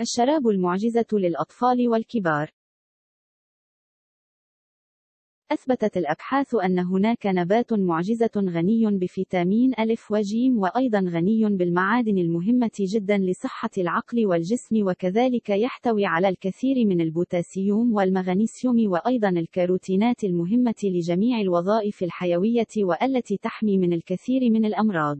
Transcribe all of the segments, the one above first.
الشراب المعجزة للأطفال والكبار أثبتت الأبحاث أن هناك نبات معجزة غني بفيتامين ألف وجيم وأيضا غني بالمعادن المهمة جدا لصحة العقل والجسم وكذلك يحتوي على الكثير من البوتاسيوم والمغنيسيوم وأيضا الكاروتينات المهمة لجميع الوظائف الحيوية والتي تحمي من الكثير من الأمراض.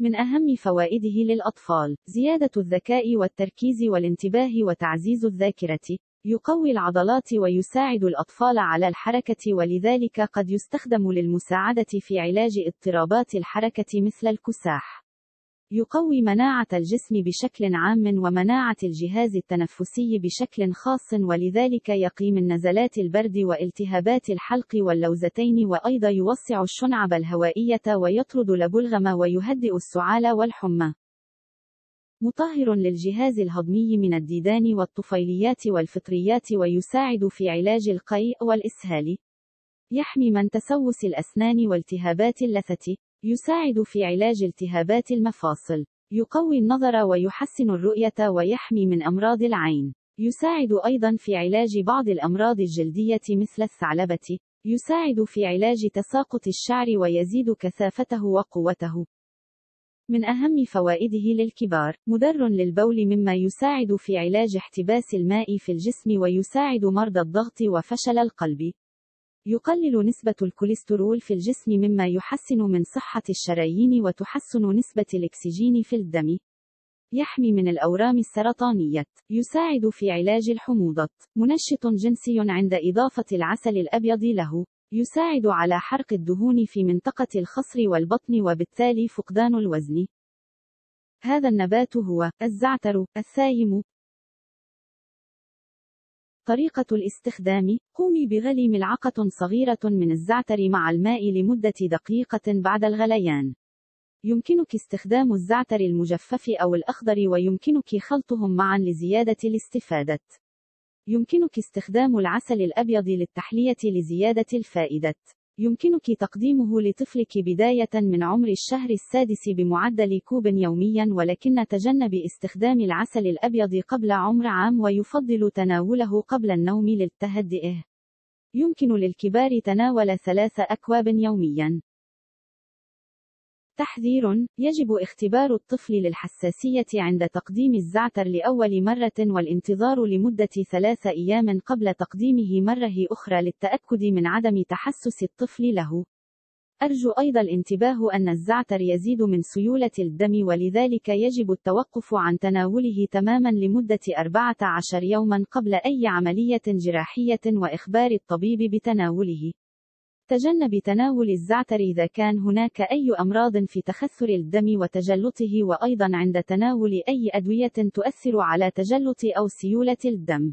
من أهم فوائده للأطفال، زيادة الذكاء والتركيز والانتباه وتعزيز الذاكرة، يقوي العضلات ويساعد الأطفال على الحركة ولذلك قد يستخدم للمساعدة في علاج اضطرابات الحركة مثل الكساح. يقوي مناعة الجسم بشكل عام ومناعة الجهاز التنفسي بشكل خاص ولذلك يقي من نزلات البرد والتهابات الحلق واللوزتين وأيضا يوسع الشنعب الهوائية ويطرد البلغم ويهدئ السعال والحمى. مطهر للجهاز الهضمي من الديدان والطفيليات والفطريات ويساعد في علاج القيء والإسهال. يحمي من تسوس الأسنان والتهابات اللثة. يساعد في علاج التهابات المفاصل. يقوي النظر ويحسن الرؤية ويحمي من أمراض العين. يساعد أيضا في علاج بعض الأمراض الجلدية مثل الثعلبة. يساعد في علاج تساقط الشعر ويزيد كثافته وقوته. من أهم فوائده للكبار، مدر للبول مما يساعد في علاج احتباس الماء في الجسم ويساعد مرضى الضغط وفشل القلب. يقلل نسبة الكوليسترول في الجسم مما يحسن من صحة الشرايين وتحسن نسبة الأكسجين في الدم. يحمي من الأورام السرطانية. يساعد في علاج الحموضة. منشط جنسي عند إضافة العسل الأبيض له. يساعد على حرق الدهون في منطقة الخصر والبطن وبالتالي فقدان الوزن. هذا النبات هو الزعتر الثايم. طريقة الاستخدام: قومي بغلي ملعقة صغيرة من الزعتر مع الماء لمدة دقيقة بعد الغليان. يمكنك استخدام الزعتر المجفف أو الأخضر ويمكنك خلطهم معا لزيادة الاستفادة. يمكنك استخدام العسل الأبيض للتحلية لزيادة الفائدة. يمكنك تقديمه لطفلك بداية من عمر الشهر السادس بمعدل كوب يوميا ولكن تجنب استخدام العسل الأبيض قبل عمر عام ويفضل تناوله قبل النوم للتهدئه. يمكن للكبار تناول ثلاث أكواب يوميا. تحذير يجب اختبار الطفل للحساسية عند تقديم الزعتر لأول مرة والانتظار لمدة ثلاث أيام قبل تقديمه مرة أخرى للتأكد من عدم تحسس الطفل له. أرجو أيضا الانتباه أن الزعتر يزيد من سيولة الدم ولذلك يجب التوقف عن تناوله تماما لمدة 14 يوما قبل أي عملية جراحية وإخبار الطبيب بتناوله. تجنب تناول الزعتر إذا كان هناك أي أمراض في تخثر الدم وتجلطه وأيضا عند تناول أي أدوية تؤثر على تجلط أو سيولة الدم.